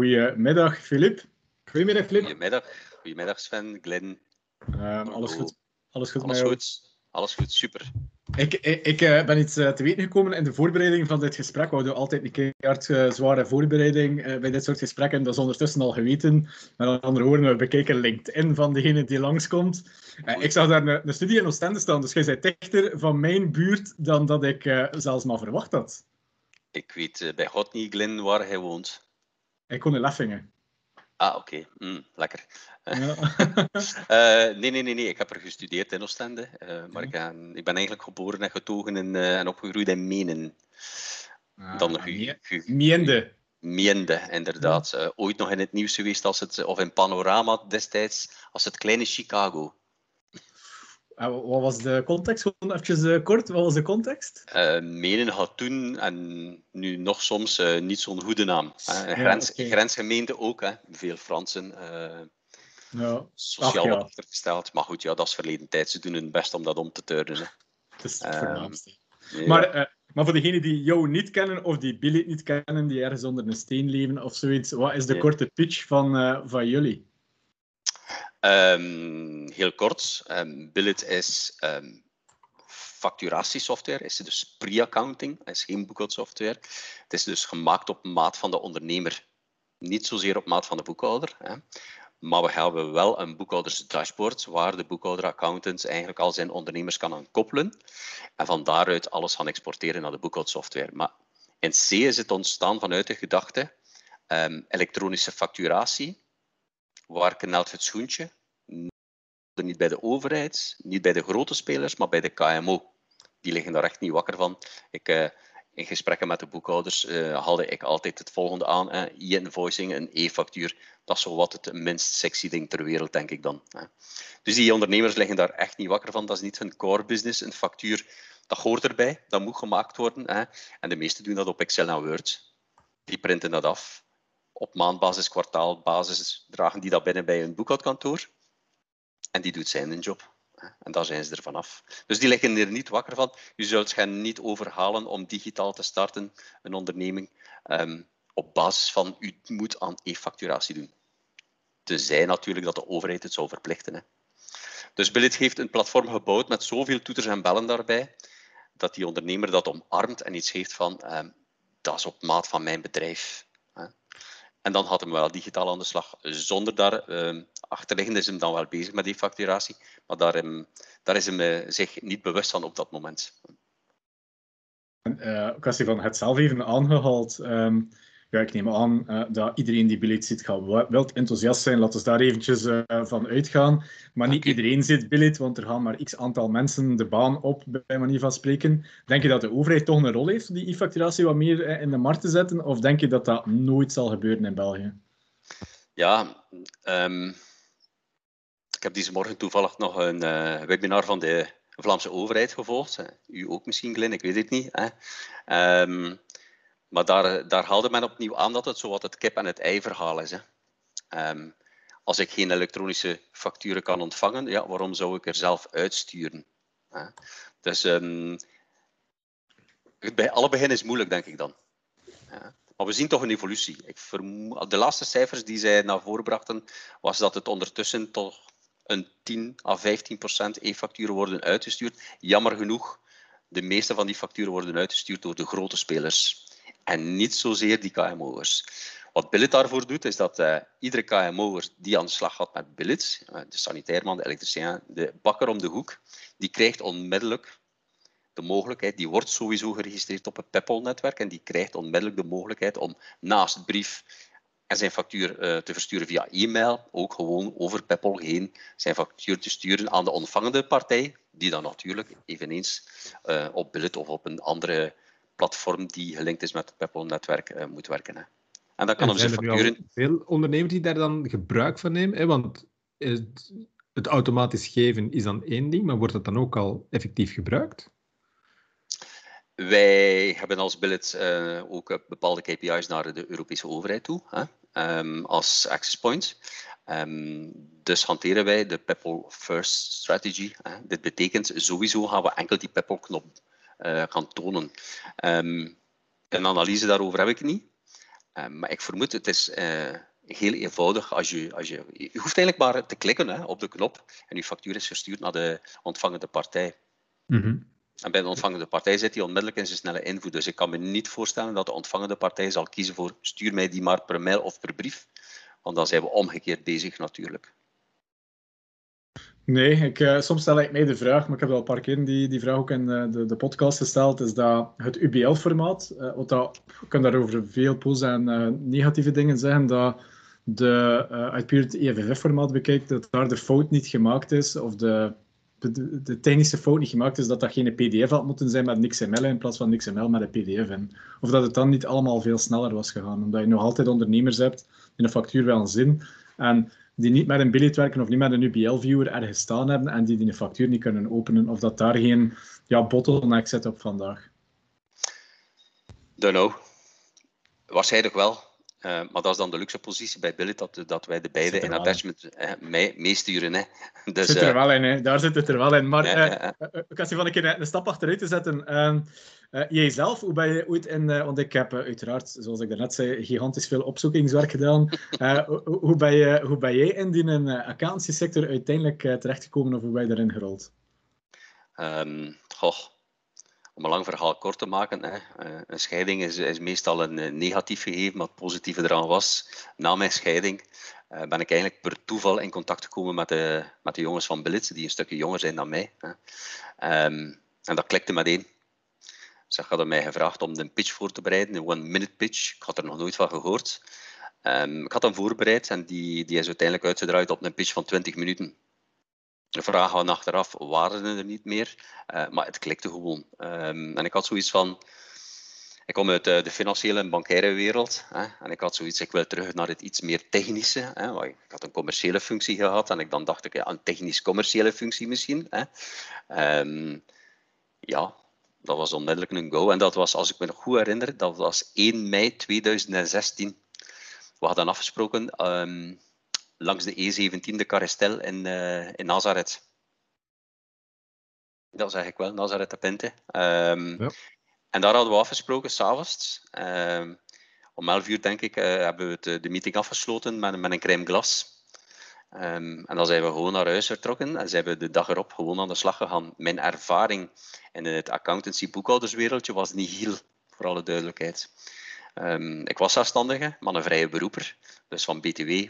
goedemiddag, Filip. Goedemiddag, Filip. Goedemiddag. Goedemiddag, Sven, Glenn. Um, alles goed? Alles goed? Alles goed. Alles goed, super. Ik, ik, ik uh, ben iets uh, te weten gekomen in de voorbereiding van dit gesprek. We houden altijd een keer uh, zware voorbereiding bij dit soort gesprekken. Dat is ondertussen al geweten. Met andere woorden, we bekeken LinkedIn van degene die langskomt. ik zag daar een, een studie in Oostende staan, dus jij bent dichter van mijn buurt dan dat ik zelfs maar verwacht had. Ik weet bij God niet, Glenn, waar hij woont. Ik woon in Leffingen. Ah, oké. Okay. Mm, lekker. Ja. uh, nee, nee, nee, nee. Ik heb er gestudeerd in Oostende. Uh, maar ik, ben, ik ben eigenlijk geboren en getogen in, uh, en opgegroeid in Menen. Ah, Dan Miende. Miende, inderdaad. Ja. ooit nog in het nieuws geweest, als het, of in Panorama destijds, als het kleine Chicago. Wat was de context? Gewoon even kort, wat was de context? Menen had toen, en nu nog soms, niet zo'n goede naam. Een grens, ja, okay. grensgemeente ook, hè. veel Fransen ja. sociaal Ach, ja. achtergesteld. Maar goed, ja, dat is verleden tijd. Ze doen hun best om dat om te turnen. Hè. Dat is het voornaamste. Maar, uh, maar voor degenen die jou niet kennen, of die Billy niet kennen, die ergens onder een steen leven of zoiets, wat is de korte pitch van, uh, van jullie? Um, heel kort. Um, Billet is um, facturatiesoftware, is dus pre-accounting, is geen boekhoudsoftware. Het is dus gemaakt op maat van de ondernemer, niet zozeer op maat van de boekhouder. Hè. Maar we hebben wel een boekhoudersdashboard waar de boekhouder-accountant eigenlijk al zijn ondernemers kan aan koppelen en van daaruit alles gaan exporteren naar de boekhoudsoftware. Maar in C is het ontstaan vanuit de gedachte elektronische facturatie, waar knelt het schoentje? Niet bij de overheid, niet bij de grote spelers, maar bij de KMO. Die liggen daar echt niet wakker van. Ik, uh, in gesprekken met de boekhouders uh, haalde ik altijd het volgende aan. E-invoicing, een e-factuur. Dat is zo wat het minst sexy ding ter wereld, denk ik dan. Dus die ondernemers liggen daar echt niet wakker van. Dat is niet hun core business. Een factuur, dat hoort erbij. Dat moet gemaakt worden. En de meesten doen dat op Excel en Word. Die printen dat af. Op maandbasis, kwartaalbasis dragen die dat binnen bij hun boekhoudkantoor. En die doet zijn job. En daar zijn ze er vanaf. Dus die liggen er niet wakker van. Je zult hen niet overhalen om digitaal te starten, een onderneming, um, op basis van u moet aan e-facturatie doen. Tenzij natuurlijk dat de overheid het zou verplichten. Hè. Dus Billet heeft een platform gebouwd met zoveel toeters en bellen daarbij, dat die ondernemer dat omarmt en iets heeft van, um, dat is op maat van mijn bedrijf. En dan had hem wel digitaal aan de slag. Zonder daar uh, achterliggend is hem dan wel bezig met die facturatie. Maar daar, um, daar is hem uh, zich niet bewust van op dat moment. Uh, kwestie van het zelf even aangehaald. Um, ja, ik neem aan uh, dat iedereen die billet ziet gaat wel enthousiast zijn. Laten we daar eventjes uh, van uitgaan. Maar niet okay. iedereen zit billet, want er gaan maar x aantal mensen de baan op, bij manier van spreken. Denk je dat de overheid toch een rol heeft om die e-facturatie wat meer uh, in de markt te zetten? Of denk je dat dat nooit zal gebeuren in België? Ja, um, ik heb deze morgen toevallig nog een webinar van de Vlaamse overheid gevolgd. U ook misschien, Glenn, ik weet het niet. Hè. Um, maar daar, daar haalde men opnieuw aan dat het zo wat het kip- en het ei-verhaal is. Hè. Um, als ik geen elektronische facturen kan ontvangen, ja, waarom zou ik er zelf uitsturen? Hè? Dus um, bij alle begin is moeilijk, denk ik dan. Ja. Maar we zien toch een evolutie. Ik de laatste cijfers die zij naar voren brachten, was dat het ondertussen toch een 10 à 15 procent e-facturen worden uitgestuurd. Jammer genoeg, de meeste van die facturen worden uitgestuurd door de grote spelers en niet zozeer die KMO'ers. Wat Billet daarvoor doet, is dat uh, iedere KMO'er die aan de slag gaat met Billet, uh, de sanitairman, de elektricien, de bakker om de hoek, die krijgt onmiddellijk de mogelijkheid, die wordt sowieso geregistreerd op het PEPPOL-netwerk en die krijgt onmiddellijk de mogelijkheid om naast brief en zijn factuur uh, te versturen via e-mail, ook gewoon over PEPPOL heen, zijn factuur te sturen aan de ontvangende partij, die dan natuurlijk eveneens op Billet of op een andere platform die gelinkt is met het PEPPOL-netwerk uh, moet werken. Hè. En dat kan en zijn er veel ondernemers die daar dan gebruik van nemen? Hè? Want het, het, automatisch geven is dan één ding, maar wordt dat dan ook al effectief gebruikt? Wij hebben als Billet uh, ook bepaalde KPI's naar de Europese overheid toe, hè? Um, als access point. Um, dus hanteren wij de PEPPOL First Strategy. Hè? Dit betekent sowieso gaan we enkel die PEPPOL-knop uh, gaan tonen. Um, een analyse daarover heb ik niet. maar ik vermoed, het is heel eenvoudig. Als je, als je, je hoeft eigenlijk maar te klikken hè, op de knop en je factuur is gestuurd naar de ontvangende partij. Mhm. En bij de ontvangende partij zit hij onmiddellijk in zijn snelle invoer. Dus ik kan me niet voorstellen dat de ontvangende partij zal kiezen voor stuur mij die maar per mail of per brief. Want dan zijn we omgekeerd bezig natuurlijk. Nee, ik, uh, soms stel ik mij de vraag, maar ik heb al een paar keer die, die vraag ook in de, de, de podcast gesteld, is dat het UBL-formaat, uh, wat dat, ik kan daarover veel positieve en negatieve dingen zeggen, dat de, uit puur het EFF-formaat bekijkt, dat daar de fout niet gemaakt is, of de, de, de, technische fout niet gemaakt is, dat dat geen PDF had moeten zijn met XML in plaats van XML met een PDF in. Of dat het dan niet allemaal veel sneller was gegaan, omdat je nog altijd ondernemers hebt in een factuur wel een zin, en die niet met een billet werken of niet met een UBL-viewer ergens staan hebben en die, die factuur niet kunnen openen. Of dat daar geen ja, bottleneck zit op vandaag. Don't know. Waarschijnlijk wel. Uh, maar dat is dan de luxe positie bij Billet, dat, dat wij de beide in attachment uh, meesturen. Hè. Dus, zit er uh, wel in, hè. daar zit het er wel in. Maar ik had je van een keer een stap achteruit te zetten. Ehm, jijzelf, hoe ben je ooit in... Want ik heb uiteraard, zoals ik daarnet zei, gigantisch veel opzoekingswerk gedaan. hoe, ben je, hoe ben jij in die accountancy sector uiteindelijk terechtgekomen of hoe ben je daarin gerold? Um, goh, om een lang verhaal kort te maken, hè. een scheiding is, is, meestal een negatief gegeven, maar het positieve eraan was, na mijn scheiding ben ik eigenlijk per toeval in contact gekomen met de, met de jongens van Blitz, die een stukje jonger zijn dan mij. Hè. Um, en dat klikte meteen. Ze hadden mij gevraagd om een pitch voor te bereiden, een one-minute pitch. Ik had er nog nooit van gehoord. Um, ik had hem voorbereid en die, die is uiteindelijk uitgedraaid op een pitch van 20 minuten. Vragen achteraf waren er niet meer, uh, maar het klikte gewoon. Um, en ik had zoiets van, ik kom uit de, de financiële en bankaire wereld. Hè, en ik had zoiets, ik wil terug naar het iets meer technische. Hè, ik had een commerciële functie gehad en ik dan dacht ik, ja, een technisch-commerciële functie misschien. Hè. Um, ja, dat was onmiddellijk een go. En dat was, als ik me nog goed herinner, dat was 1 mei 2016. We hadden afgesproken um, langs de E17, de Carestel in, uh, in Nazareth. Dat zeg ik wel, Nazareth de Pinte. Um, ja. En daar hadden we afgesproken, s'avonds. Um, om 11 uur, denk ik, uh, hebben we het, de meeting afgesloten met, met een crème glas. Um, en dan zijn we gewoon naar huis vertrokken en zijn we de dag erop gewoon aan de slag gegaan. Mijn ervaring in het accountancy-boekhouderswereldje was niet heel, voor alle duidelijkheid. Um, ik was zelfstandige, maar een vrije beroeper. Dus van BTW,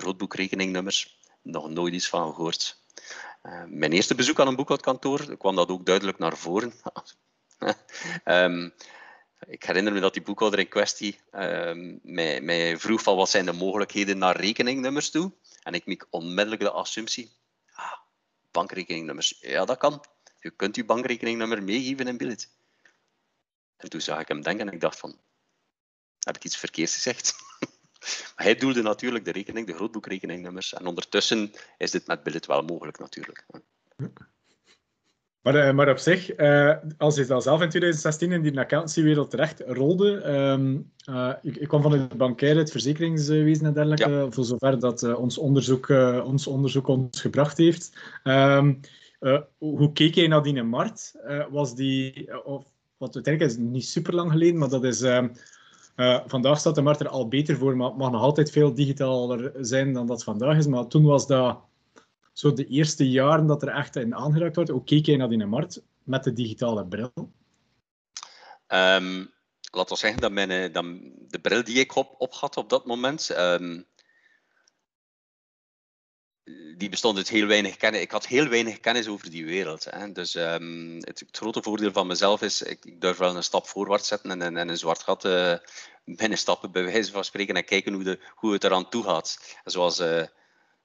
grootboekrekeningnummers, nog nooit iets van gehoord. Uh, mijn eerste bezoek aan een boekhoudkantoor kwam dat ook duidelijk naar voren. um, ik herinner me dat die boekhouder in kwestie mij, mij vroeg van wat zijn de mogelijkheden naar rekeningnummers toe. En ik maak onmiddellijk de assumptie, ah, bankrekeningnummers, ja dat kan. Je kunt je bankrekeningnummer meegeven in billet. En toen zag ik hem denken en ik dacht van, heb ik iets verkeerds gezegd? Maar hij doelde natuurlijk de rekening, de grootboekrekeningnummers. En ondertussen is dit met billet wel mogelijk natuurlijk. Maar, uh, maar op zich, uh, als je dan zelf in 2016 in die accountancywereld terecht rolde, um, uh, ik, ik, kwam van het bankaire, het verzekeringswezen en dergelijke, ja. voor zover dat ons, onderzoek, ons onderzoek ons gebracht heeft. Um, hoe keek jij naar die markt? was die, of, wat uiteindelijk is niet super lang geleden, maar dat is... Ehm, vandaag staat de markt er al beter voor, maar het mag nog altijd veel digitaler zijn dan dat vandaag is. Maar toen was dat zo de eerste jaren dat er echt in aangeraakt wordt, hoe keek jij naar die markt met de digitale bril? Um, laat we zeggen eh, dat de bril die ik op, op had op dat moment, um, die bestond uit heel weinig kennis. Ik had heel weinig kennis over die wereld. Hè. Dus um, het, grote voordeel van mezelf is, ik, ik durf wel een stap voorwaarts zetten en, en, en een zwart gat uh, binnenstappen, bij wijze van spreken, en kijken hoe, de, hoe het eraan toe gaat. Zoals... Uh,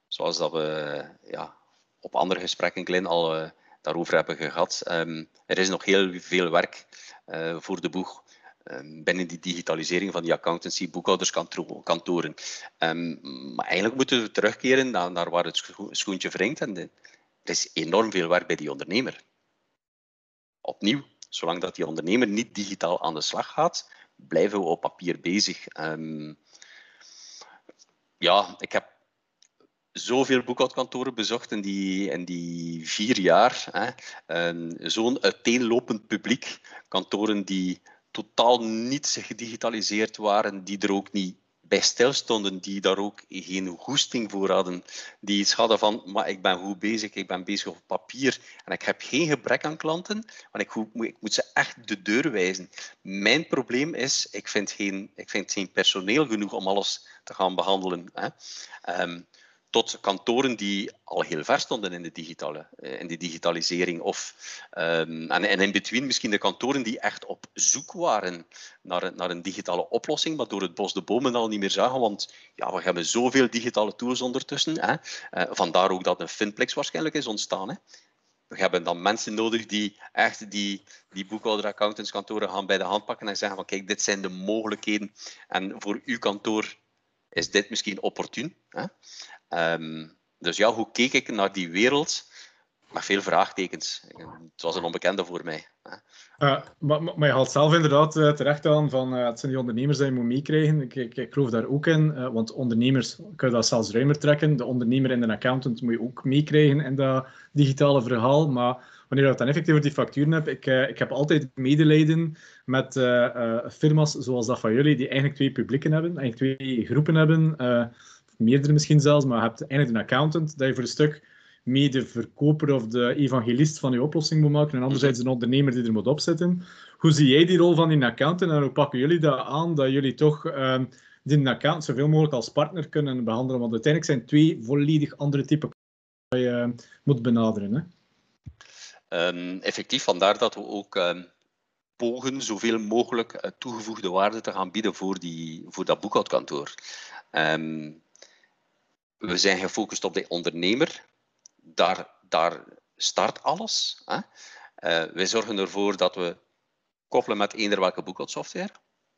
zoals dat we ja, op andere gesprekken Glenn, al uh, daarover hebben gehad. Um, er is nog heel veel werk voor de boeg binnen die digitalisering van die accountancy, boekhouderskantoren. Um, maar eigenlijk moeten we terugkeren naar, naar waar het schoentje wringt. En er is enorm veel werk bij die ondernemer. Opnieuw, zolang dat die ondernemer niet digitaal aan de slag gaat, blijven we op papier bezig. ja, ik heb zoveel boekhoudkantoren bezocht in die, in die vier jaar. Zo'n uiteenlopend publiek. Kantoren die totaal niet gedigitaliseerd waren, die er ook niet bij stilstonden, die daar ook geen goesting voor hadden, die iets hadden van, maar ik ben goed bezig, ik ben bezig op papier en ik heb geen gebrek aan klanten, want ik, ik moet ze echt de deur wijzen. Mijn probleem is, ik vind geen, ik vind geen personeel genoeg om alles te gaan behandelen. Hè. Ehm, tot kantoren die al heel ver stonden in de, digitale, eh, in de digitalisering. Of, en, en in between misschien de kantoren die echt op zoek waren naar een, naar een digitale oplossing, maar door het bos de bomen al niet meer zagen, want ja, we hebben zoveel digitale tools ondertussen. Hè. Uh, vandaar ook dat een Finplex waarschijnlijk is ontstaan. Hè. We hebben dan mensen nodig die echt die, die boekhouder, accountantskantoren gaan bij de hand pakken en zeggen van kijk, dit zijn de mogelijkheden en voor uw kantoor is dit misschien opportun. Hè? Um, dus ja, hoe keek ik naar die wereld? Met veel vraagtekens. Het was een onbekende voor mij. Maar, maar, je haalt zelf inderdaad uh, terecht aan van uh, het zijn die ondernemers die je moet meekrijgen. Ik, ik, ik, geloof daar ook in, want ondernemers kun je dat zelfs ruimer trekken. De ondernemer en de accountant moet je ook meekrijgen in dat digitale verhaal. Maar wanneer je dan effectief over die facturen hebt, ik, ik heb altijd medelijden met firma's zoals dat van jullie, die eigenlijk twee publieken hebben, eigenlijk twee groepen hebben meerdere misschien zelfs, maar je hebt eigenlijk een accountant dat je voor een stuk mee de verkoper of de evangelist van je oplossing moet maken en anderzijds een ondernemer die er moet opzetten. Hoe zie jij die rol van die accountant en hoe pakken jullie dat aan dat jullie toch uh, die account zoveel mogelijk als partner kunnen behandelen? Want uiteindelijk zijn twee volledig andere typen die je uh, moet benaderen. Hè? Um, effectief, vandaar dat we ook uh, pogen zoveel mogelijk eh, toegevoegde waarde te gaan bieden voor, die, voor dat boekhoudkantoor. Um, we zijn gefocust op de ondernemer. Daar, daar start alles. Hè. Uh, wij zorgen ervoor dat we koppelen met eender welke boekhoudsoftware.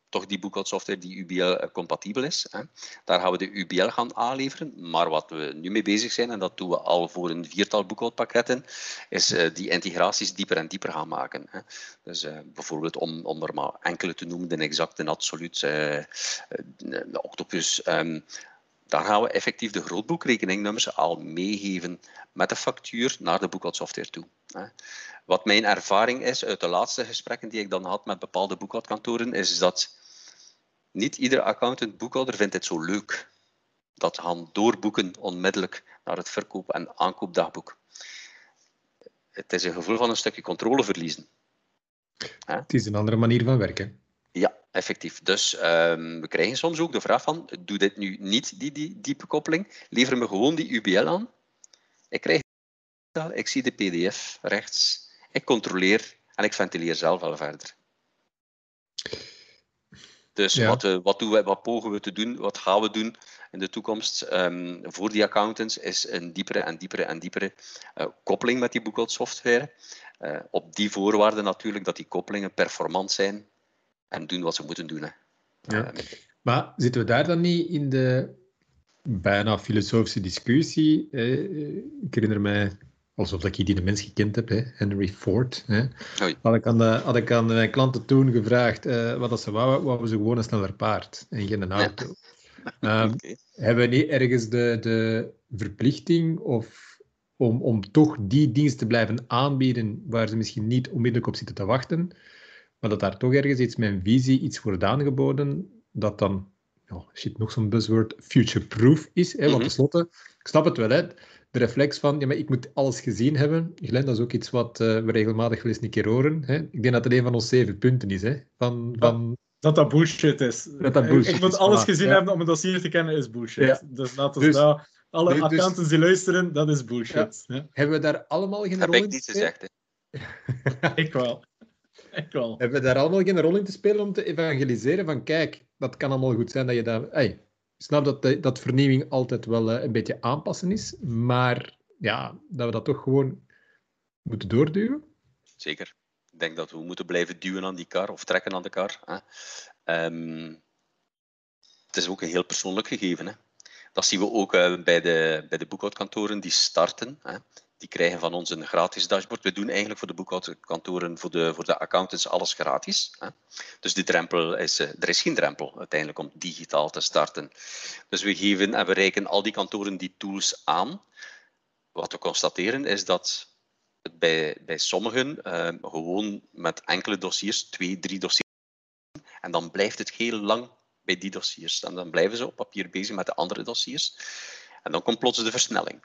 Toch die boekhoudsoftware die UBL-compatibel is. Hè. Daar gaan we de UBL gaan aanleveren. Maar wat we nu mee bezig zijn, en dat doen we al voor een viertal boekhoudpakketten, is uh, die integraties dieper en dieper gaan maken. Hè. Dus bijvoorbeeld om, er maar enkele te noemen, de exact, de absoluut, de octopus, um, dan gaan we effectief de grootboekrekeningnummers al meegeven met de factuur naar de boekhoudsoftware toe. Wat mijn ervaring is uit de laatste gesprekken die ik dan had met bepaalde boekhoudkantoren, is dat niet iedere accountant boekhouder vindt het zo leuk. Dat gaan doorboeken onmiddellijk naar het verkoop- en aankoopdagboek. Het is een gevoel van een stukje controle verliezen. Het is een andere manier van werken. Effectief. Dus um, we krijgen soms ook de vraag van, doe dit nu niet, die, die diepe koppeling, lever me gewoon die UBL aan. Ik krijg dat, ik zie de pdf rechts, ik controleer en ik ventileer zelf wel verder. Dus ja. wat, we, wat, doen we, wat pogen we te doen, wat gaan we doen in de toekomst um, voor die accountants, is een diepere en diepere en diepere uh, koppeling met die boekhoudsoftware. Uh, op die voorwaarden natuurlijk dat die koppelingen performant zijn en doen wat ze moeten doen. Hè. Ja. Uh, maar zitten we daar dan niet in de bijna filosofische discussie? Ik herinner mij, alsof ik die de mens gekend heb, hè? Henry Ford. Hè? Had, ik aan de, had ik aan mijn klanten toen gevraagd uh, wat ze wouden, wouden ze gewoon een sneller paard en geen auto. Ja. Um, okay. Hebben we niet ergens de, de verplichting of om, om toch die dienst te blijven aanbieden waar ze misschien niet onmiddellijk op zitten te wachten, maar dat daar toch ergens iets met een visie, iets wordt aangeboden, dat dan, oh shit, nog zo'n buzzword, future-proof is. Hè? Want mhm. tenslotte, ik snap het wel, hè, de reflex van, ja, maar ik moet alles gezien hebben. Glenn, dat is ook iets wat uh, we regelmatig wel eens een keer horen. Hè? Ik denk dat het een van onze zeven punten is. Hè? Van, van... Dat dat bullshit is. Dat dat bullshit ik moet alles gezien hebben om een dossier te kennen, is bullshit. Ja. Dus laten we dus, daar... Alle dus, accountants die luisteren, dat is bullshit. Ja. Hebben we daar allemaal geen rol in? Heb ik niet gezegd, hè? ik wel. Ik wel. Hebben we daar allemaal geen rol in te spelen om te evangeliseren? Van kijk, dat kan allemaal goed zijn dat je dat... Hey, ik snap dat, dat vernieuwing altijd wel uh, een beetje aanpassen is, maar ja, dat we dat toch gewoon moeten doorduwen. Zeker. Ik denk dat we moeten blijven duwen aan die kar of trekken aan de kar. Hè. Um, het is ook een heel persoonlijk gegeven. Hè. Dat zien we ook uh, bij, de, bij de boekhoudkantoren die starten. Hè die krijgen van ons een gratis dashboard. We doen eigenlijk voor de boekhoudkantoren, voor de, voor de accountants, alles gratis. Hè. Dus die drempel is, uh, er is geen drempel uiteindelijk om digitaal te starten. Dus we geven en we reiken al die kantoren die tools aan. Wat we constateren is dat het bij, bij sommigen uh, gewoon met enkele dossiers, twee, drie dossiers, En dan blijft het heel lang bij die dossiers. En dan blijven ze op papier bezig met de andere dossiers. En dan komt plots de versnelling.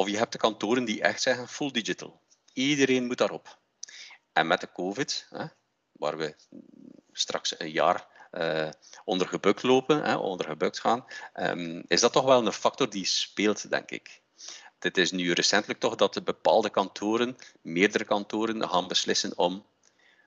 Of je hebt de kantoren die echt zeggen full digital. Iedereen moet daarop. En met de COVID, hè, waar we straks een jaar uh, onder gebukt lopen, hè, onder gebukt gaan, um, is dat toch wel een factor die speelt, denk ik. Het is nu recentelijk toch dat de bepaalde kantoren, meerdere kantoren, gaan beslissen om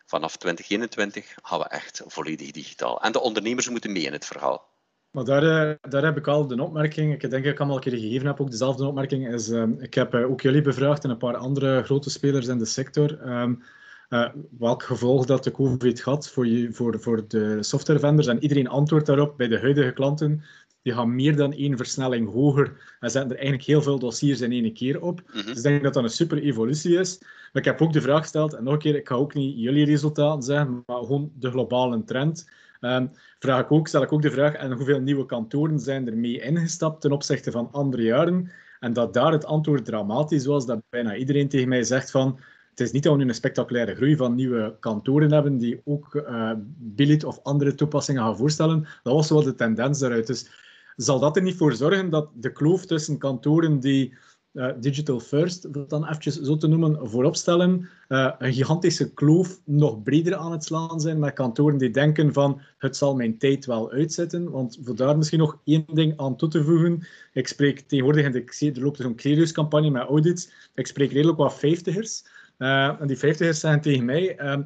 vanaf 2021 gaan we echt volledig digitaal. En de ondernemers moeten mee in het verhaal. Maar daar, eh, daar heb ik al de opmerking, ik denk dat ik hem al een keer gegeven heb, ook dezelfde opmerking, is uh, ik heb uh, ook jullie bevraagd en een paar andere grote spelers in de sector. Um, uh, welk gevolg dat de COVID had voor, je, voor, voor de softwarevendors. En iedereen antwoordt daarop bij de huidige klanten. Die gaan meer dan één versnelling hoger en zetten er eigenlijk heel veel dossiers in één keer op. Mhm. Dus ik denk dat dat een super evolutie is. Maar ik heb ook de vraag gesteld, en nog een keer, ik ga ook niet jullie resultaten zeggen, maar gewoon de globale trend. Um, vraag ik ook, stel ik ook de vraag, en hoeveel nieuwe kantoren zijn er mee ingestapt ten opzichte van andere jaren? En dat daar het antwoord dramatisch was, dat bijna iedereen tegen mij zegt van het is niet dat we nu een spectaculaire groei van nieuwe kantoren hebben die ook uh, Billit of andere toepassingen gaan voorstellen. Dat was wel de tendens daaruit. Dus zal dat er niet voor zorgen dat de kloof tussen kantoren die uh, digital first, dat dan eventjes zo te noemen, voorop stellen, uh, een gigantische kloof nog breder aan het slaan zijn met kantoren die denken van het zal mijn tijd wel uitzetten. Want voor daar misschien nog één ding aan toe te voegen. Ik spreek tegenwoordig, in de, er loopt een Credus-campagne met audits, ik spreek redelijk wat vijftigers. Uh, en die vijftigers zeggen tegen mij, uh,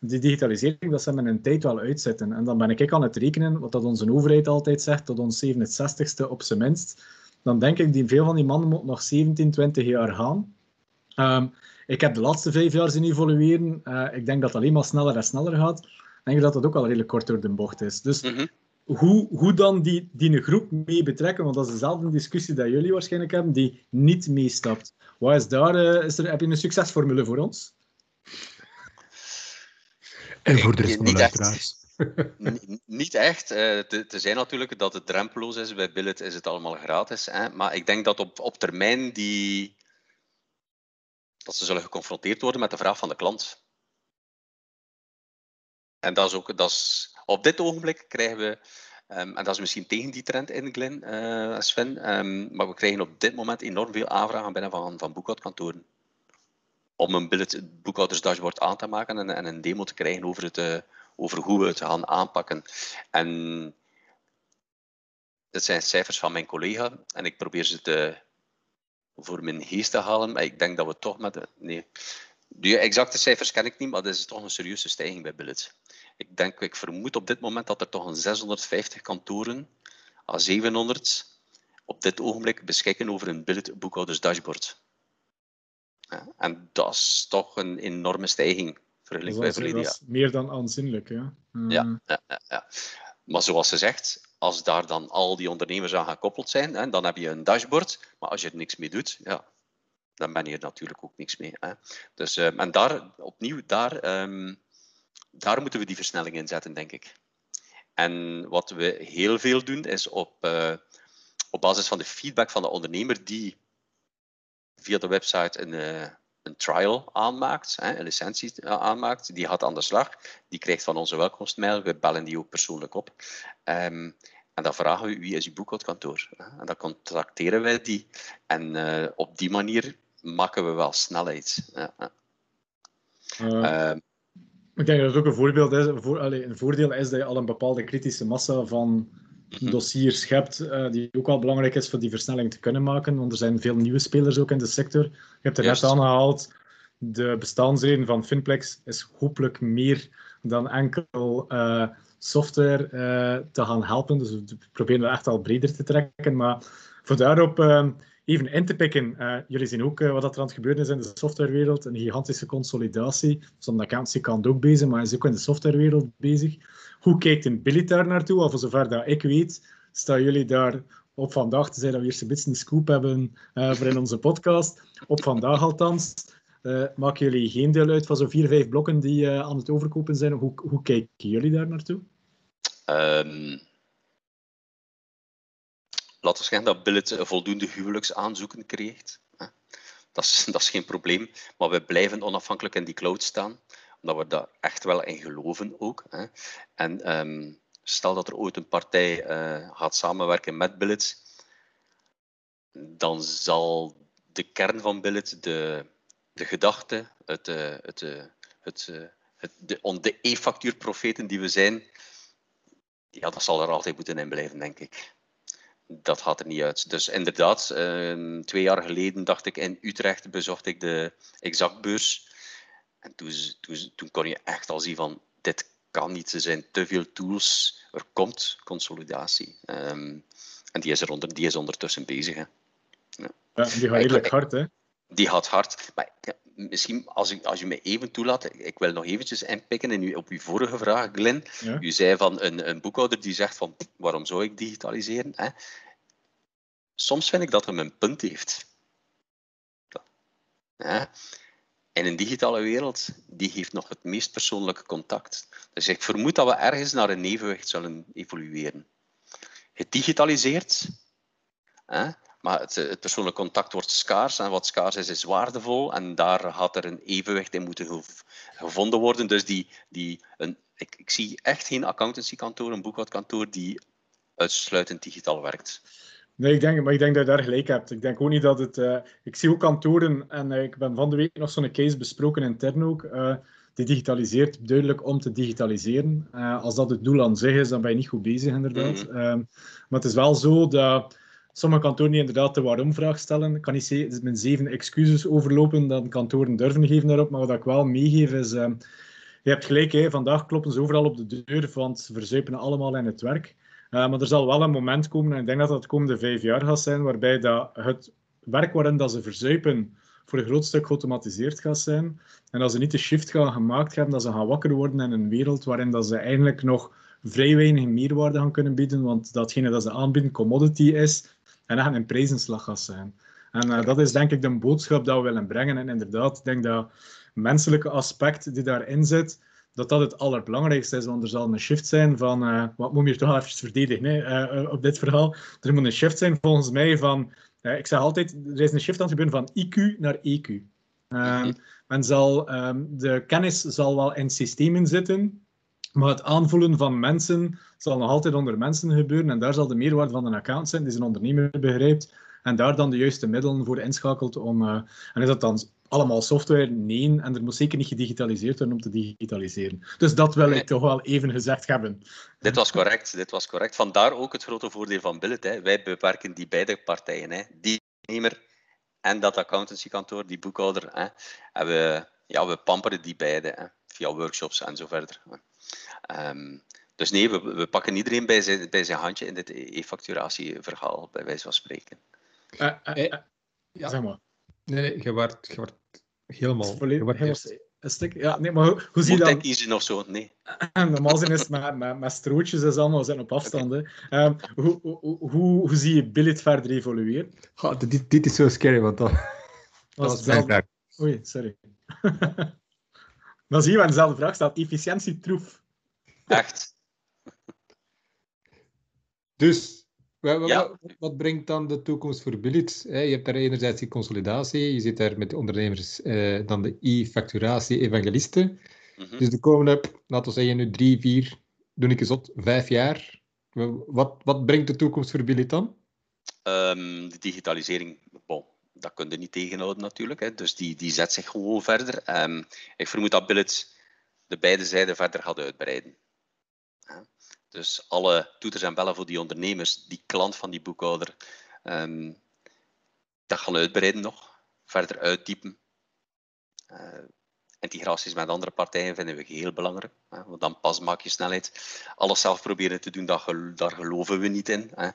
die digitalisering, dat ze met tijd wel uitzetten. En dan ben ik aan het rekenen, wat dat onze overheid altijd zegt, tot ons 67ste op zijn minst. Dan denk ik, die veel van die mannen moeten nog 17, 20 jaar gaan. Uh, ik heb de laatste vijf jaar zien evolueren. Uh, ik denk dat het alleen maar sneller en sneller gaat. Ik denk dat dat ook al redelijk kort door de bocht is. Dus mm -hmm. hoe, hoe dan die, die groep mee betrekken, want dat is dezelfde discussie dat jullie waarschijnlijk hebben, die niet meestapt. Wat is daar, uh, is er, heb je een succesformule voor ons? En voor de rest van de luisteraars. Niet echt. Uh, te, zijn natuurlijk dat het drempeloos is. Bij Billet is het allemaal gratis. Hè? Maar ik denk dat op, op termijn die... dat ze zullen geconfronteerd worden met de vraag van de klant. En dat is ook... Dat is, op dit ogenblik krijgen we... Um, en dat is misschien tegen die trend in, Glen, uh, Sven. Um, maar we krijgen op dit moment enorm veel aanvragen binnen van, van boekhoudkantoren. Om een billet boekhoudersdashboard aan te maken en, en, een demo te krijgen over het, uh, over hoe we het gaan aanpakken. En dit zijn cijfers van mijn collega en ik probeer ze te, voor mijn geest te halen, maar ik denk dat we toch met... De, nee, de exacte cijfers ken ik niet, maar dat is toch een serieuze stijging bij Billet. Ik denk, ik vermoed op dit moment dat er toch een 650 kantoren, à 700, op dit ogenblik beschikken over een Billet boekhoudersdashboard. Ja, en dat is toch een enorme stijging dat is, dat is meer dan aanzienlijk. Ja. Uh... Ja, ja, ja, Maar zoals ze zegt, als daar dan al die ondernemers aan gekoppeld zijn, hè, dan heb je een dashboard. Maar als je er niks mee doet, ja, dan ben je er natuurlijk ook niks mee. Hè. Dus, um, en daar, opnieuw, daar, um, daar moeten we die versnelling in zetten, denk ik. En wat we heel veel doen, is op, uh, op basis van de feedback van de ondernemer die via de website een, uh, een trial aanmaakt, een licentie eh, aanmaakt, die gaat aan de slag. Die krijgt van onze welkomstmail. We bellen die ook persoonlijk op. Um, en dan vragen we wie is uw boekhoudkantoor. En dan contacteren wij die. En uh, op die manier maken we wel snelheid. Ja. Uh, ik denk dat het ook een, voorbeeld is, voor, allez, een voordeel is dat je al een bepaalde kritische massa van mhm. dossiers hebt, uh, die ook wel belangrijk is voor die versnelling te kunnen maken. Want er zijn veel nieuwe spelers ook in de sector. Je hebt er net aangehaald, de bestaansreden van Finplex is hopelijk meer dan enkel uh, software uh, te gaan helpen. Dus we proberen dat echt al breder te trekken. Maar voor daarop even in te pikken. Uh, jullie zien ook uh, wat er aan het gebeuren is in de softwarewereld. Een gigantische consolidatie. Zonder accountancy kan ook bezig, maar is ook in de softwarewereld bezig. Hoe kijkt een Billy daar naartoe? Of zover dat ik weet, staan jullie daar op vandaag, te zijn dat we eerst een beetje een scoop hebben uh, voor in onze podcast. Op vandaag althans. maken jullie geen deel uit van zo'n vier, vijf blokken die aan het overkopen zijn? Hoe, hoe kijken jullie daar naartoe? Um laten we zeggen dat Billet voldoende huwelijksaanzoeken krijgt. Dat is, dat is geen probleem, maar we blijven onafhankelijk in die cloud staan. omdat we daar echt wel in geloven ook. En ehm, stel dat er ooit een partij uh, gaat samenwerken met Billet, dan zal de kern van Billet, de, de gedachte, het, uh, het, het, de e-factuurprofeten die we zijn, ja, dat zal er altijd moeten in blijven, denk ik dat gaat er niet uit. Dus inderdaad, ehm, twee jaar geleden dacht ik in Utrecht bezocht ik de exactbeurs. En toen, toen, toen kon je echt al zien van dit kan niet, er zijn te veel tools, er komt consolidatie. Ehm, en die is, er onder, die is ondertussen bezig. Hè. Ja. ja die gaat redelijk hard, hè? Die gaat hard. Maar misschien, als, ik, als je me even toelaat, ik wil nog eventjes inpikken in u, op uw vorige vraag, Glenn. U zei van een, een boekhouder die zegt van, waarom zou ik digitaliseren? Hè? Soms vind ik dat hem een punt heeft. Ja. In een digitale wereld, die heeft nog het meest persoonlijke contact. Dus ik vermoed dat we ergens naar een evenwicht zullen evolueren. Gedigitaliseerd, hè, maar het, het persoonlijk contact wordt schaars en wat schaars is, is waardevol. En daar had er een evenwicht in moeten gevonden worden. Dus die, die, een, ik, ik zie echt geen accountancykantoor, een boekhoudkantoor die uitsluitend digitaal werkt. Nee, ik denk, maar ik denk dat je daar gelijk hebt. Ik denk ook niet dat het. Uh, ik zie ook kantoren, en uh, ik ben van de week nog zo'n case besproken intern ook. Uh, die digitaliseert duidelijk om te digitaliseren. als dat het doel aan zich is, dan ben je niet goed bezig, inderdaad. Mm -hmm. maar het is wel zo dat sommige kantoren die inderdaad de waarom-vraag stellen. Ik kan niet zeggen, mijn zeven excuses overlopen dat kantoren durven geven daarop. Maar wat ik wel meegeef is. je hebt gelijk, hè, vandaag kloppen ze overal op de deur, want ze verzuipen allemaal in het werk. Uh, maar er zal wel een moment komen, en ik denk dat dat de komende vijf jaar gaat zijn, waarbij dat het werk waarin dat ze verzuipen voor een groot stuk geautomatiseerd gaat zijn. En dat ze niet de shift gaan gemaakt hebben, dat ze gaan wakker worden in een wereld waarin dat ze eigenlijk nog vrij weinig meerwaarde gaan kunnen bieden, want datgene dat ze aanbieden commodity is en echt een prijzenslag gaat zijn. En uh, dat is denk ik de boodschap dat we willen brengen. En inderdaad, ik denk dat menselijke aspect die daarin zit, dat dat het allerbelangrijkste is, want er zal een shift zijn van, uh, wat moet je toch even verdedigen hè, uh, op dit verhaal, er moet een shift zijn volgens mij van, ik zeg altijd, er is een shift aan het gebeuren van IQ naar EQ. Um, men zal, um, de kennis zal wel in systemen zitten, maar het aanvoelen van mensen zal nog altijd onder mensen gebeuren en daar zal de meerwaarde van een account zijn die zijn ondernemer begrijpt en daar dan de juiste middelen voor inschakelt om, en is dat dan allemaal software? Nee, en er moet zeker niet gedigitaliseerd worden om te digitaliseren. Dus dat wil ik toch wel even gezegd hebben. Dit was correct, dit was correct. Vandaar ook het grote voordeel van Billet. Hè. Wij beperken die beide partijen. Hè. Die nemer en dat accountancykantoor, die boekhouder. Hè. En we, ja, we pamperen die beide hè, via workshops en zo verder. Um, dus nee, we, we, pakken iedereen bij zijn, bij zijn handje in dit e-facturatieverhaal, bij wijze van spreken. Uh, uh, uh, ja. Zeg maar. Nee, nee je wordt, je wordt helemaal... Volledig, een stuk, ja, nee, maar hoe, hoe zie je dat? kiezen of zo, nee. Normaal zijn is het met, met, met strootjes en allemaal, zijn op afstand. Okay. Um, hoe, hoe, hoe, hoe, zie je Billet verder evolueren? Oh, dit, dit is zo scary, want dat, dat. Oei, sorry. Dan zie je waar dezelfde vraag staat. Efficiëntie troef. Echt. Dus wat, ja. wat, brengt dan de toekomst voor Billit? Je hebt daar enerzijds die consolidatie, je zit daar met de ondernemers, eh, dan de e-facturatie, evangelisten. Mhm. Dus de komende, laten we zeggen, nu drie, vier, doe ik eens op, vijf jaar. Wat, wat brengt de toekomst voor Billit dan? Um, de digitalisering, bon, dat kun je niet tegenhouden natuurlijk. Hè. Dus die, die zet zich gewoon verder. Um, ik vermoed dat Billit de beide zijden verder gaat uitbreiden. Dus alle toeters en bellen voor die ondernemers, die klant van die boekhouder, um, dat gaan uitbreiden nog, verder uitdiepen. Uh, integraties met andere partijen vinden we heel belangrijk. Hè, want dan pas maak je snelheid. Alles zelf proberen te doen, daar geloven we niet in. Hè.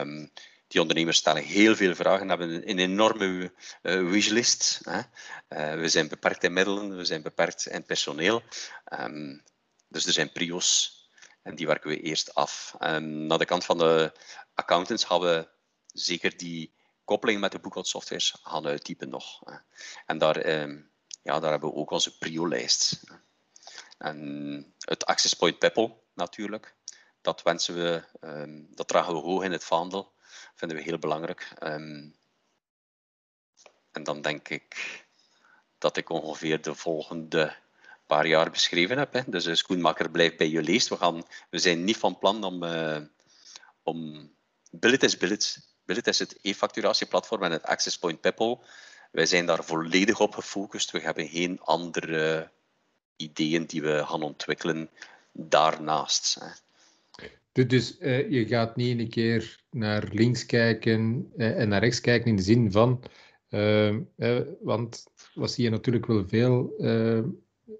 Um, die ondernemers stellen heel veel vragen, hebben een, enorme uh, wishlist. Uh, we zijn beperkt in middelen, we zijn beperkt in personeel. Um, dus er zijn prio's en die werken we eerst af. En naar de kant van de accountants gaan we zeker die koppeling met de boekhoudsoftwares gaan uittypen nog. En daar, ehm, ja, daar hebben we ook onze prio-lijst. En het Access Point Peppel natuurlijk, dat wensen we, ehm, dat dragen we hoog in het vaandel. Vinden we heel belangrijk. Um, en dan denk ik dat ik ongeveer de volgende paar jaar beschreven heb. Hè. Dus uh, Schoenmaker blijft bij je leest. We, gaan, we zijn niet van plan om, uh, om Billet is Billet. Billet is het e-facturatieplatform en het Access Point Peppol. Wij zijn daar volledig op gefocust. We hebben geen andere ideeën die we gaan ontwikkelen daarnaast. Hè. Dus uh, je gaat niet een keer naar links kijken uh, en naar rechts kijken in de zin van, uh, want wat zie je natuurlijk wel veel,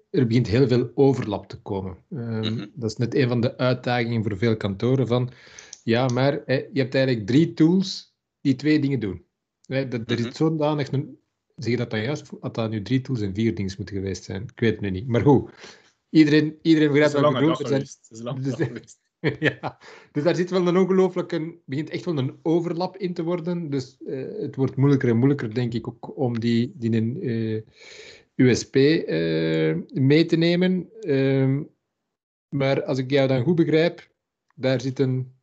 er begint heel veel overlap te komen. Mm -hmm. Dat is net een van de uitdagingen voor veel kantoren van, ja, maar je hebt eigenlijk drie tools die twee dingen doen. Dat, er mm -hmm. is zodanig een, zeg je dat dan juist, had dat nu drie tools en vier dingen moeten geweest zijn? Ik weet het nu niet. Maar goed, iedereen, iedereen begrijpt wat ik bedoel. Het is lang dus, ja, dus daar zit wel een ongelooflijke, begint echt wel een overlap in te worden. Dus uh, het wordt moeilijker en moeilijker, denk ik, ook om die, die een uh, USP uh, mee te nemen. Ehm, maar als ik jou dan goed begrijp, daar zit een,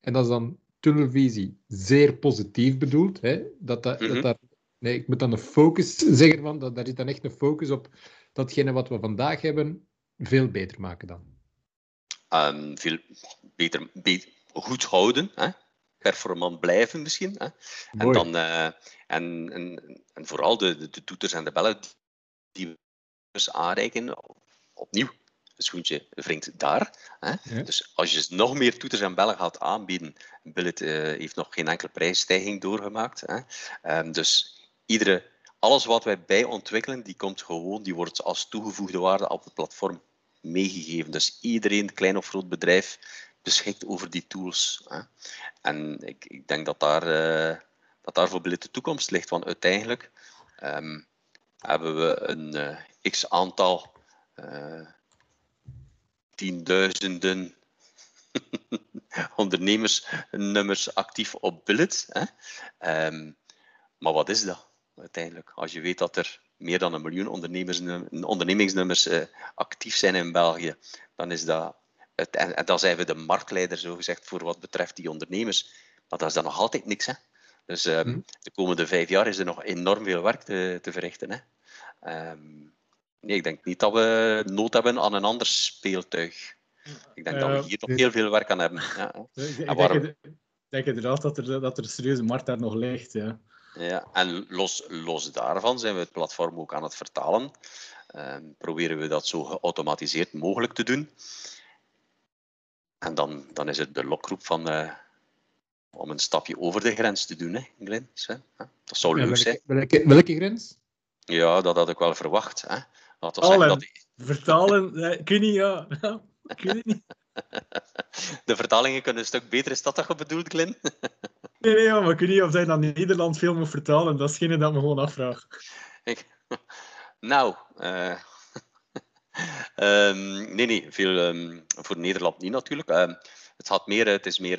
en dat is dan tunnelvisie, zeer positief bedoeld. Hè? Dat, dat, mm -hmm. dat daar, nee, ik moet dan een focus zeggen, van, dat, daar zit dan echt een focus op datgene wat we vandaag hebben, veel beter maken dan um, veel beter, beter, goed houden. Hè? Performant blijven misschien. Hè? En, dan, uh, en, en, en, vooral de, de, de, toeters en de bellen die we dus aanreiken, opnieuw. Het schoentje wringt daar. Hè? Ja. Dus als je nog meer toeters en bellen gaat aanbieden, Billet uh, heeft nog geen enkele prijsstijging doorgemaakt. Hè? Um, dus iedere, alles wat wij bij ontwikkelen, die komt gewoon, die wordt als toegevoegde waarde op het platform meegegeven. Dus iedereen, klein of groot bedrijf, beschikt over die tools. Hè. En ik, ik, denk dat daar, uh, dat daar de toekomst ligt, want uiteindelijk um, hebben we een uh, x aantal uh, tienduizenden ondernemersnummers actief op Billet. Hè. Um, maar wat is dat uiteindelijk? Als je weet dat er meer dan een miljoen ondernemingsnummers uh, actief zijn in België, dan is dat, het, en, en, dan zijn we de marktleider, zo gezegd, voor wat betreft die ondernemers. Maar dat is dan nog altijd niks. Hè? Dus um, mm. de komende vijf jaar is er nog enorm veel werk te, te verrichten. Hè? Um, nee, ik denk niet dat we nood hebben aan een ander speeltuig. Ik denk uh, dat we hier nog heel veel werk aan hebben. Ja. Ik waarom... denk, denk inderdaad dat er, dat er een serieuze markt daar nog ligt. Ja. Ja, en los, los daarvan zijn we het platform ook aan het vertalen. Uh, proberen we dat zo geautomatiseerd mogelijk te doen. En dan, dan is het de lokroep van, uh, om een stapje over de grens te doen, hè, Glenn. Sven? Dat zou leuk zijn. Welke, welke, grens? Ja, dat had ik wel verwacht. Hè. Laten we zeggen dat... Vertalen, ik weet niet, ja. ik weet niet. De vertalingen kunnen een stuk beter. Is dat dat je bedoelt, Glenn? Nee, nee, maar ik weet niet of zij dan Nederland veel moet vertalen. Dat is geen dat me gewoon afvraag. Ik... Nou, uh... um, nee, nee, veel um, voor Nederland niet natuurlijk. Um, het, gaat meer, het is meer.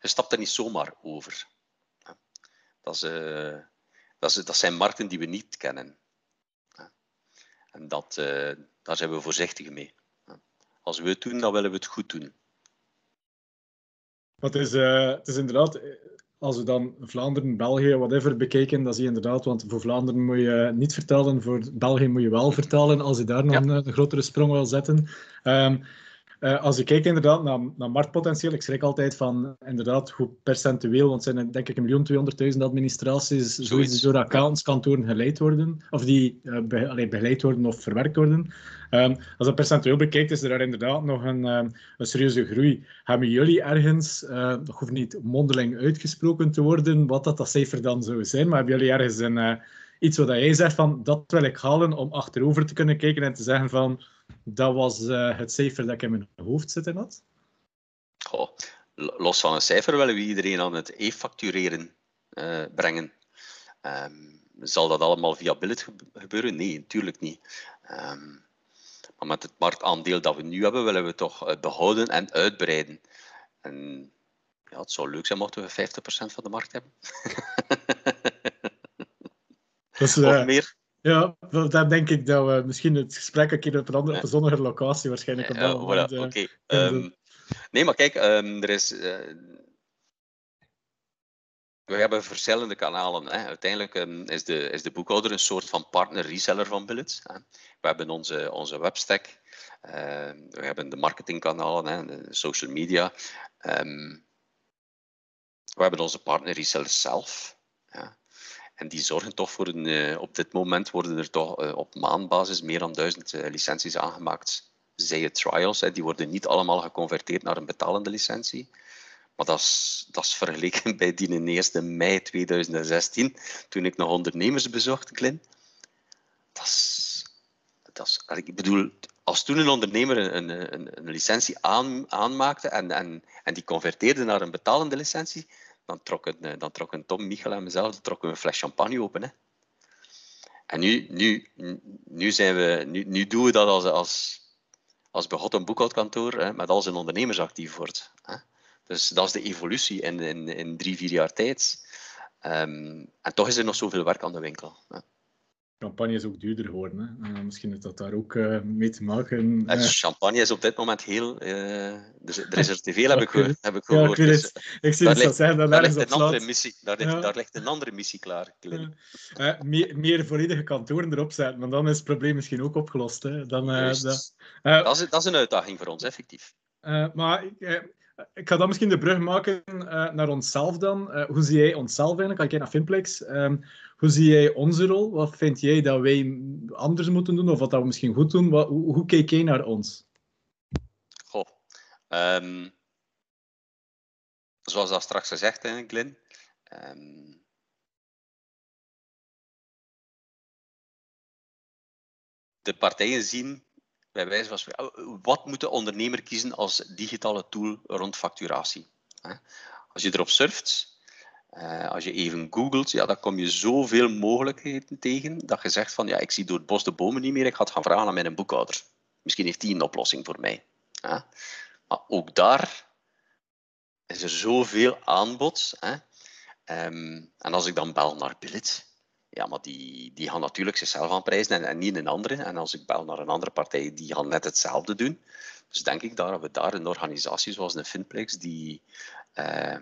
je stapt er niet zomaar over. Dat, is, uh, dat, is, dat zijn markten die we niet kennen. En dat, uh, daar zijn we voorzichtig mee. Als we het doen, dan willen we het goed doen. Maar het is, uh, het is inderdaad, als we dan Vlaanderen, België, whatever bekijken, dan zie je inderdaad, want voor Vlaanderen moet je niet vertellen, voor België moet je wel vertellen, als je daar nog ja. een, een, grotere sprong wil zetten. Um, uh, als je kijkt inderdaad naar, naar marktpotentieel, ik schrik altijd van inderdaad hoe percentueel, want het zijn denk ik een miljoen tweehonderdduizend administraties zoiets door accountskantoren geleid worden, of die uh, be, allee, begeleid worden of verwerkt worden. Um, als dat percentueel bekijkt, is er daar inderdaad nog een, um, een serieuze groei. Hebben jullie ergens, uh, dat hoeft niet mondeling uitgesproken te worden, wat dat, dat cijfer dan zou zijn, maar hebben jullie ergens een, iets wat jij zegt van dat wil ik halen om achterover te kunnen kijken en te zeggen van dat was uh, het cijfer dat ik in mijn hoofd zitten had. Oh, los van een cijfer willen we iedereen aan het e-factureren uh, brengen. Um, zal dat allemaal via Billet gebeuren? Nee, natuurlijk niet. Um, maar met het marktaandeel dat we nu hebben, willen we toch uh, behouden en uitbreiden. En ja, het zou leuk zijn mochten we 50% van de markt hebben. Dus, of meer. Ja, dan denk ik dat we misschien het gesprek een keer op een, andere, op een zonnige locatie waarschijnlijk op dat moment... Ja, Oké. Okay. Um, nee, maar kijk, um, er is... Uh, we hebben verschillende kanalen. Hè. Uiteindelijk um, is, de, is de boekhouder een soort van partner-reseller van Billet. Hè. We hebben onze, onze webstack, uh, we hebben de marketingkanalen, hè, de social media. Um, we hebben onze partner-resellers zelf. En die zorgen toch voor een. Uh, op dit moment worden er toch uh, op maandbasis meer dan duizend uh, licenties aangemaakt. Zij het trials, die worden niet allemaal geconverteerd naar een betalende licentie. Maar dat is, dat is vergeleken bij die in 1 mei 2016, toen ik nog ondernemers bezocht, Glenn. Dat is, dat is, ik bedoel, als toen een ondernemer een, een, een licentie aan, aanmaakte en, en, en die converteerde naar een betalende licentie, dan trokken, dan trokken Tom, Michael en mezelf trokken een fles champagne open. Hè. En nu, nu, nu, zijn we, nu, nu doen we dat als, als, als begot een boekhoudkantoor hè, met al zijn ondernemers actief wordt. Hè. Dus dat is de evolutie in, in, in drie, vier jaar tijd. Um, en toch is er nog zoveel werk aan de winkel. Hè champagne is ook duurder geworden. Hè. Uh, misschien heeft dat daar ook uh, mee te maken. Uh, champagne is op dit moment heel... dus er is er te veel, heb ik, heb ik gehoord. Ja, ik, dus, ik zie dat zeggen, daar, daar, ligt een andere missie, daar, ligt, ja. daar ligt een andere missie klaar. meer, meer volledige kantoren erop zetten, maar dan is het probleem misschien ook opgelost. Hè. Dan, dat, dat, is, dat is een uitdaging voor ons, effectief. maar ik ga dan misschien de brug maken uh, naar onszelf dan. Uh, hoe zie jij onszelf eigenlijk? Kijk naar Finplex. Um, hoe zie jij onze rol? Wat vind jij dat wij anders moeten doen? Of wat dat we misschien goed doen? Wat, hoe, hoe kijk jij naar ons? Goh. Um, zoals dat straks gezegd, hè, Glenn. Um, de partijen zien bij wijze van spreken, wat moet de ondernemer kiezen als digitale tool rond facturatie? Als je erop surft, uh, als je even googelt, ja, dan kom je zoveel mogelijkheden tegen dat je zegt van ja, ik zie door het bos de bomen niet meer, ik ga het gaan vragen aan mijn boekhouder. Misschien heeft die een oplossing voor mij. Maar ook daar is er zoveel aanbod. Um, en als ik dan bel naar Billet, ja, maar die, die gaan natuurlijk zichzelf aanprijzen en, en niet een andere. En als ik bel naar een andere partij, die gaan net hetzelfde doen. Dus denk ik dat we daar een organisatie zoals een Finplex, die, uh,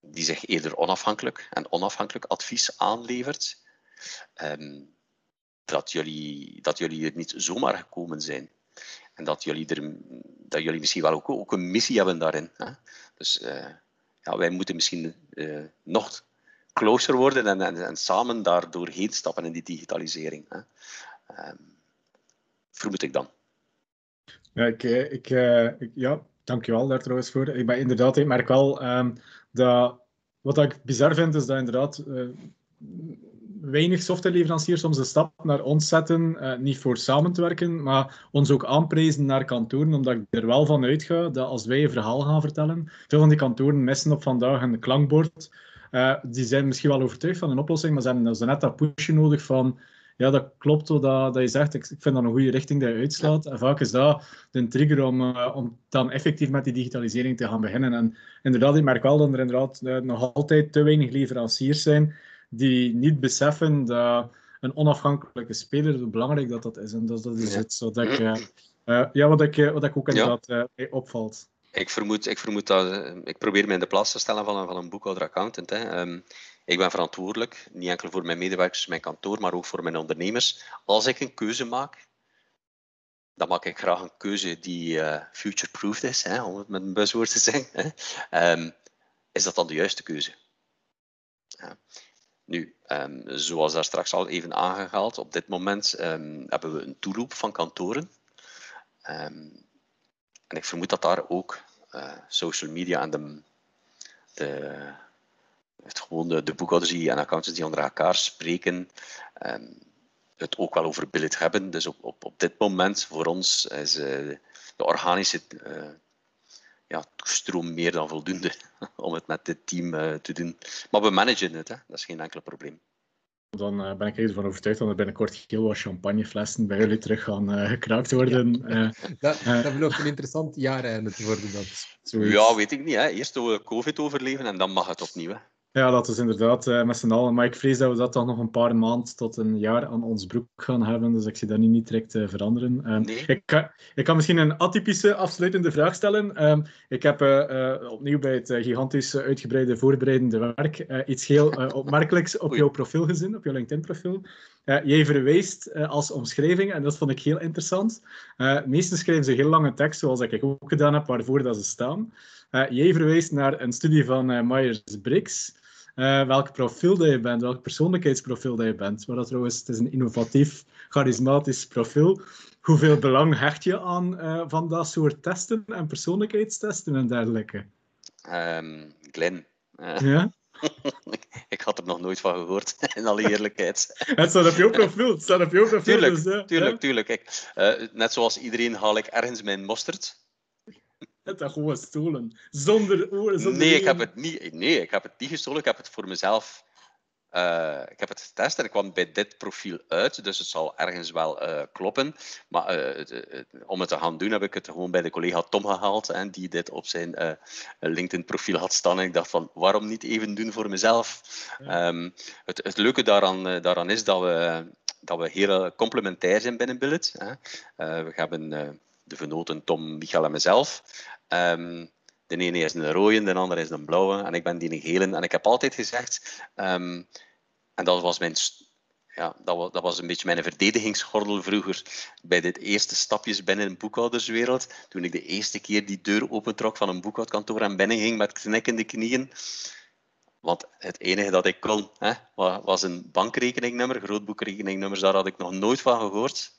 die zich eerder onafhankelijk en onafhankelijk advies aanlevert, um, dat, jullie, dat jullie er niet zomaar gekomen zijn. En dat jullie, er, dat jullie misschien wel ook, ook een missie hebben daarin. Hè? Dus uh, ja, wij moeten misschien uh, nog closer worden en, en, en, samen daar doorheen stappen in die digitalisering. Hè. Um, vermoed ik dan. Ja, ik, eh, ik, uh, ik, ja, dankjewel daar trouwens voor. Ik ben inderdaad, ik merk wel um, dat wat ik bizar vind, is dat inderdaad uh, weinig softwareleveranciers soms de stap naar ons zetten, niet voor samen te werken, maar ons ook aanprijzen naar kantoren, omdat ik er wel van uitga dat als wij een verhaal gaan vertellen, veel van die kantoren missen op vandaag een klankbord uh, die zijn misschien wel overtuigd van een oplossing, maar ze hebben dus net dat pushje nodig van ja, dat klopt wat dat, dat je zegt. Ik, ik vind dat een goede richting dat je uitslaat. En vaak is dat de trigger om, uh, om dan effectief met die digitalisering te gaan beginnen. En inderdaad, ik merk wel dat er inderdaad uh, nog altijd te weinig leveranciers zijn die niet beseffen dat een onafhankelijke speler, hoe belangrijk dat dat is. En dat, dat is het zo dat ik, ja, wat, ik, wat ik ook inderdaad ja. opvalt. Ik vermoed, ik vermoed dat... Eh, ik probeer me in de plaats te stellen van een, van een boekhouder-accountant. Um, ik ben verantwoordelijk, niet enkel voor mijn medewerkers, mijn kantoor, maar ook voor mijn ondernemers. Als ik een keuze maak, dan maak ik graag een keuze die uh, future-proofed is, hè, om het met een buzzwoord te zeggen. Hè. Um, is dat dan de juiste keuze? Ja. Nu, um, zoals daar straks al even aangehaald, op dit moment hebben we een toeroep van kantoren. En ik vermoed dat daar ook uh, social media en de, de, het gewoon de, de boekhouders en accountants die onder elkaar spreken, um, het ook wel over billet hebben. Dus op, op, op dit moment voor ons is uh, de organische uh, ja, stroom meer dan voldoende om het met dit team te doen. Maar we managen het, hè. dat is geen enkel probleem. Dan uh, ben ik ervan overtuigd dat er binnenkort heel wat champagneflessen bij jullie terug gaan uh, gekraakt worden. Ja. Uh, dat, dat belooft een interessant jaar te worden. Dat, ja, weet ik niet. Hè. Eerst we COVID overleven en dan mag het opnieuw. Hè. Ja, dat is inderdaad uh, met z'n allen. Maar ik vrees dat we dat dan nog een paar maanden tot een jaar aan ons broek gaan hebben. Dus ik zie dat niet, niet direct uh, veranderen. Um, nee. ik, kan, ik kan misschien een atypische afsluitende vraag stellen. Um, ik heb uh, opnieuw bij het gigantisch uitgebreide voorbereidende werk iets heel opmerkelijks op jouw profiel gezien, op jouw LinkedIn-profiel. jij verwijst als omschrijving, en dat vond ik heel interessant. meesten schrijven ze heel lange tekst, zoals ik ook gedaan heb, waarvoor dat ze staan. Jij verwijst naar een studie van Myers-Briggs. Uh, welk profiel dat je bent, welk persoonlijkheidsprofiel dat je bent. Maar dat trouwens, het is een innovatief, charismatisch profiel. Hoeveel belang hecht je aan uh, van dat soort testen en persoonlijkheidstesten en dergelijke? Um, Glenn. Uh, ja? ik had er nog nooit van gehoord, in alle eerlijkheid. het staat op jouw profiel. Het staat op jouw profiel. Tuurlijk, dus, tuurlijk, tuurlijk. Net zoals iedereen haal ik ergens mijn mosterd hebt dat gewoon gestolen. Zonder oren, zonder nee, ik heb het niet, nee, ik heb het niet gestolen. Ik heb het voor mezelf... Uh, ik heb het getest en ik kwam bij dit profiel uit, dus het zal ergens wel uh, kloppen. Maar uh, om het te gaan doen, heb ik het gewoon bij de collega Tom gehaald, en die dit op zijn LinkedIn-profiel had staan. En ik dacht van, waarom niet even doen voor mezelf? Ja. Um, het, het, leuke daaraan, daaraan is dat we, dat we heel complementair zijn binnen Billet. Hè. we hebben de vernoten Tom, Michael en mezelf. Um, de ene is een rode, de andere is een blauwe en ik ben die gele. En ik heb altijd gezegd, um, en dat was mijn ja, dat was, dat was een beetje mijn verdedigingsgordel vroeger bij dit eerste stapjes binnen een boekhouderswereld. Toen ik de eerste keer die deur opentrok van een boekhoudkantoor en binnen ging met knikkende knieën. Want het enige dat ik kon, hè, was een bankrekeningnummer, grootboekrekeningnummers, daar had ik nog nooit van gehoord.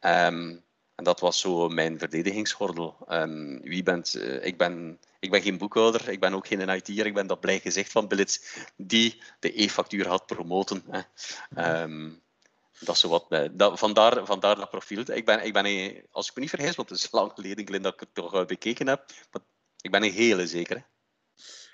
Um, en dat was zo mijn verdedigingsgordel. Um, wie bent, uh, ik, ben, ik ben geen boekhouder, ik ben ook geen IT'er, ik ben dat blij gezicht van Billits die de e-factuur had promoten. Hè. Um, dat is zo wat, uh, dat, vandaar, vandaar dat profiel. Ik ben, ik ben, als ik me niet vergis, want het is lang geleden dat ik het toch bekeken heb, maar ik ben een hele zeker.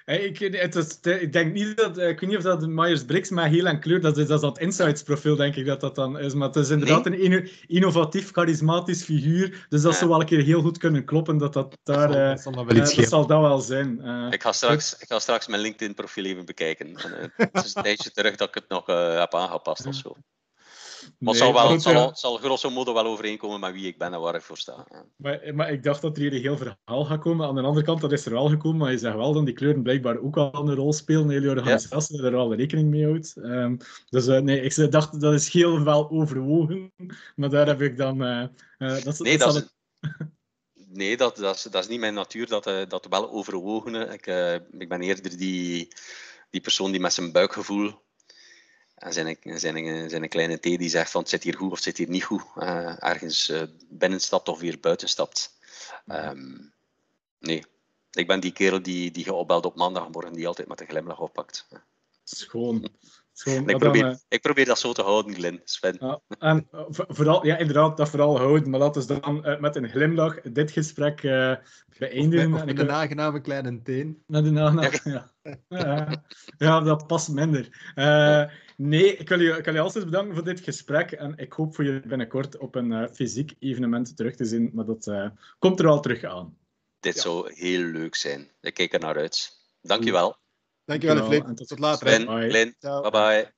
Ik, het is, ik denk niet dat, ik weet niet of dat Myers-Briggs met heel en kleur, dat is, dat is dat insights profiel, denk ik dat dat dan is. Maar het is inderdaad een innovatief, charismatisch figuur. Dus dat ja. zou wel een keer heel goed kunnen kloppen dat dat daar... Dat zal, dat wel, uh, dat, zal dat wel zijn. Uh, ik, ga straks, ik ga straks mijn LinkedIn-profiel even bekijken. En, uh, het is een tijdje terug dat ik het nog heb aangepast of zo. Maar het zal, wel, het zal, zal grosso modo wel overeenkomen met wie ik ben en waar ik voor sta. Maar, maar ik dacht dat er hier een heel verhaal gaat komen. Aan de andere kant, dat is er wel gekomen, maar je zegt wel dat die kleuren blijkbaar ook al een rol spelen. Heel organisatie ja. er wel rekening mee houdt. Um, dus uh, nee, ik dacht dat is heel wel overwogen, maar daar heb ik dan... Uh, uh, dat, nee, dat, dat is... Nee, dat, dat, is, dat is niet mijn natuur, dat, dat wel overwogen. Ik, ik ben eerder die, die persoon die met zijn buikgevoel en zijn, zijn, zijn een kleine T die zegt van het zit hier goed of het zit hier niet goed. Uh, ergens uh, binnenstapt of weer buitenstapt. Um, nee, ik ben die kerel die, die je opbelt op maandagmorgen die altijd met een glimlach oppakt. Schoon. Schoon. Ik, probeer, uh, ik probeer dat zo te houden, Glenn. Sven. Ja, en vooral, ja, inderdaad, dat vooral houden. Maar laten we dan met een glimlach dit gesprek beëindigen. Of met, of met een aangename kleine teen. Met een aangename, ja. ja. ja. dat past minder. Nee, ik wil, je, ik wil je altijd bedanken voor dit gesprek. En ik hoop voor je binnenkort op een uh, fysiek evenement terug te zien. Maar dat uh, komt er al terug aan. Dit ja. zou heel leuk zijn. Ik kijk er naar uit. Dankjewel. Dankjewel, Flip. Tot, tot later. Glenn, bye bye.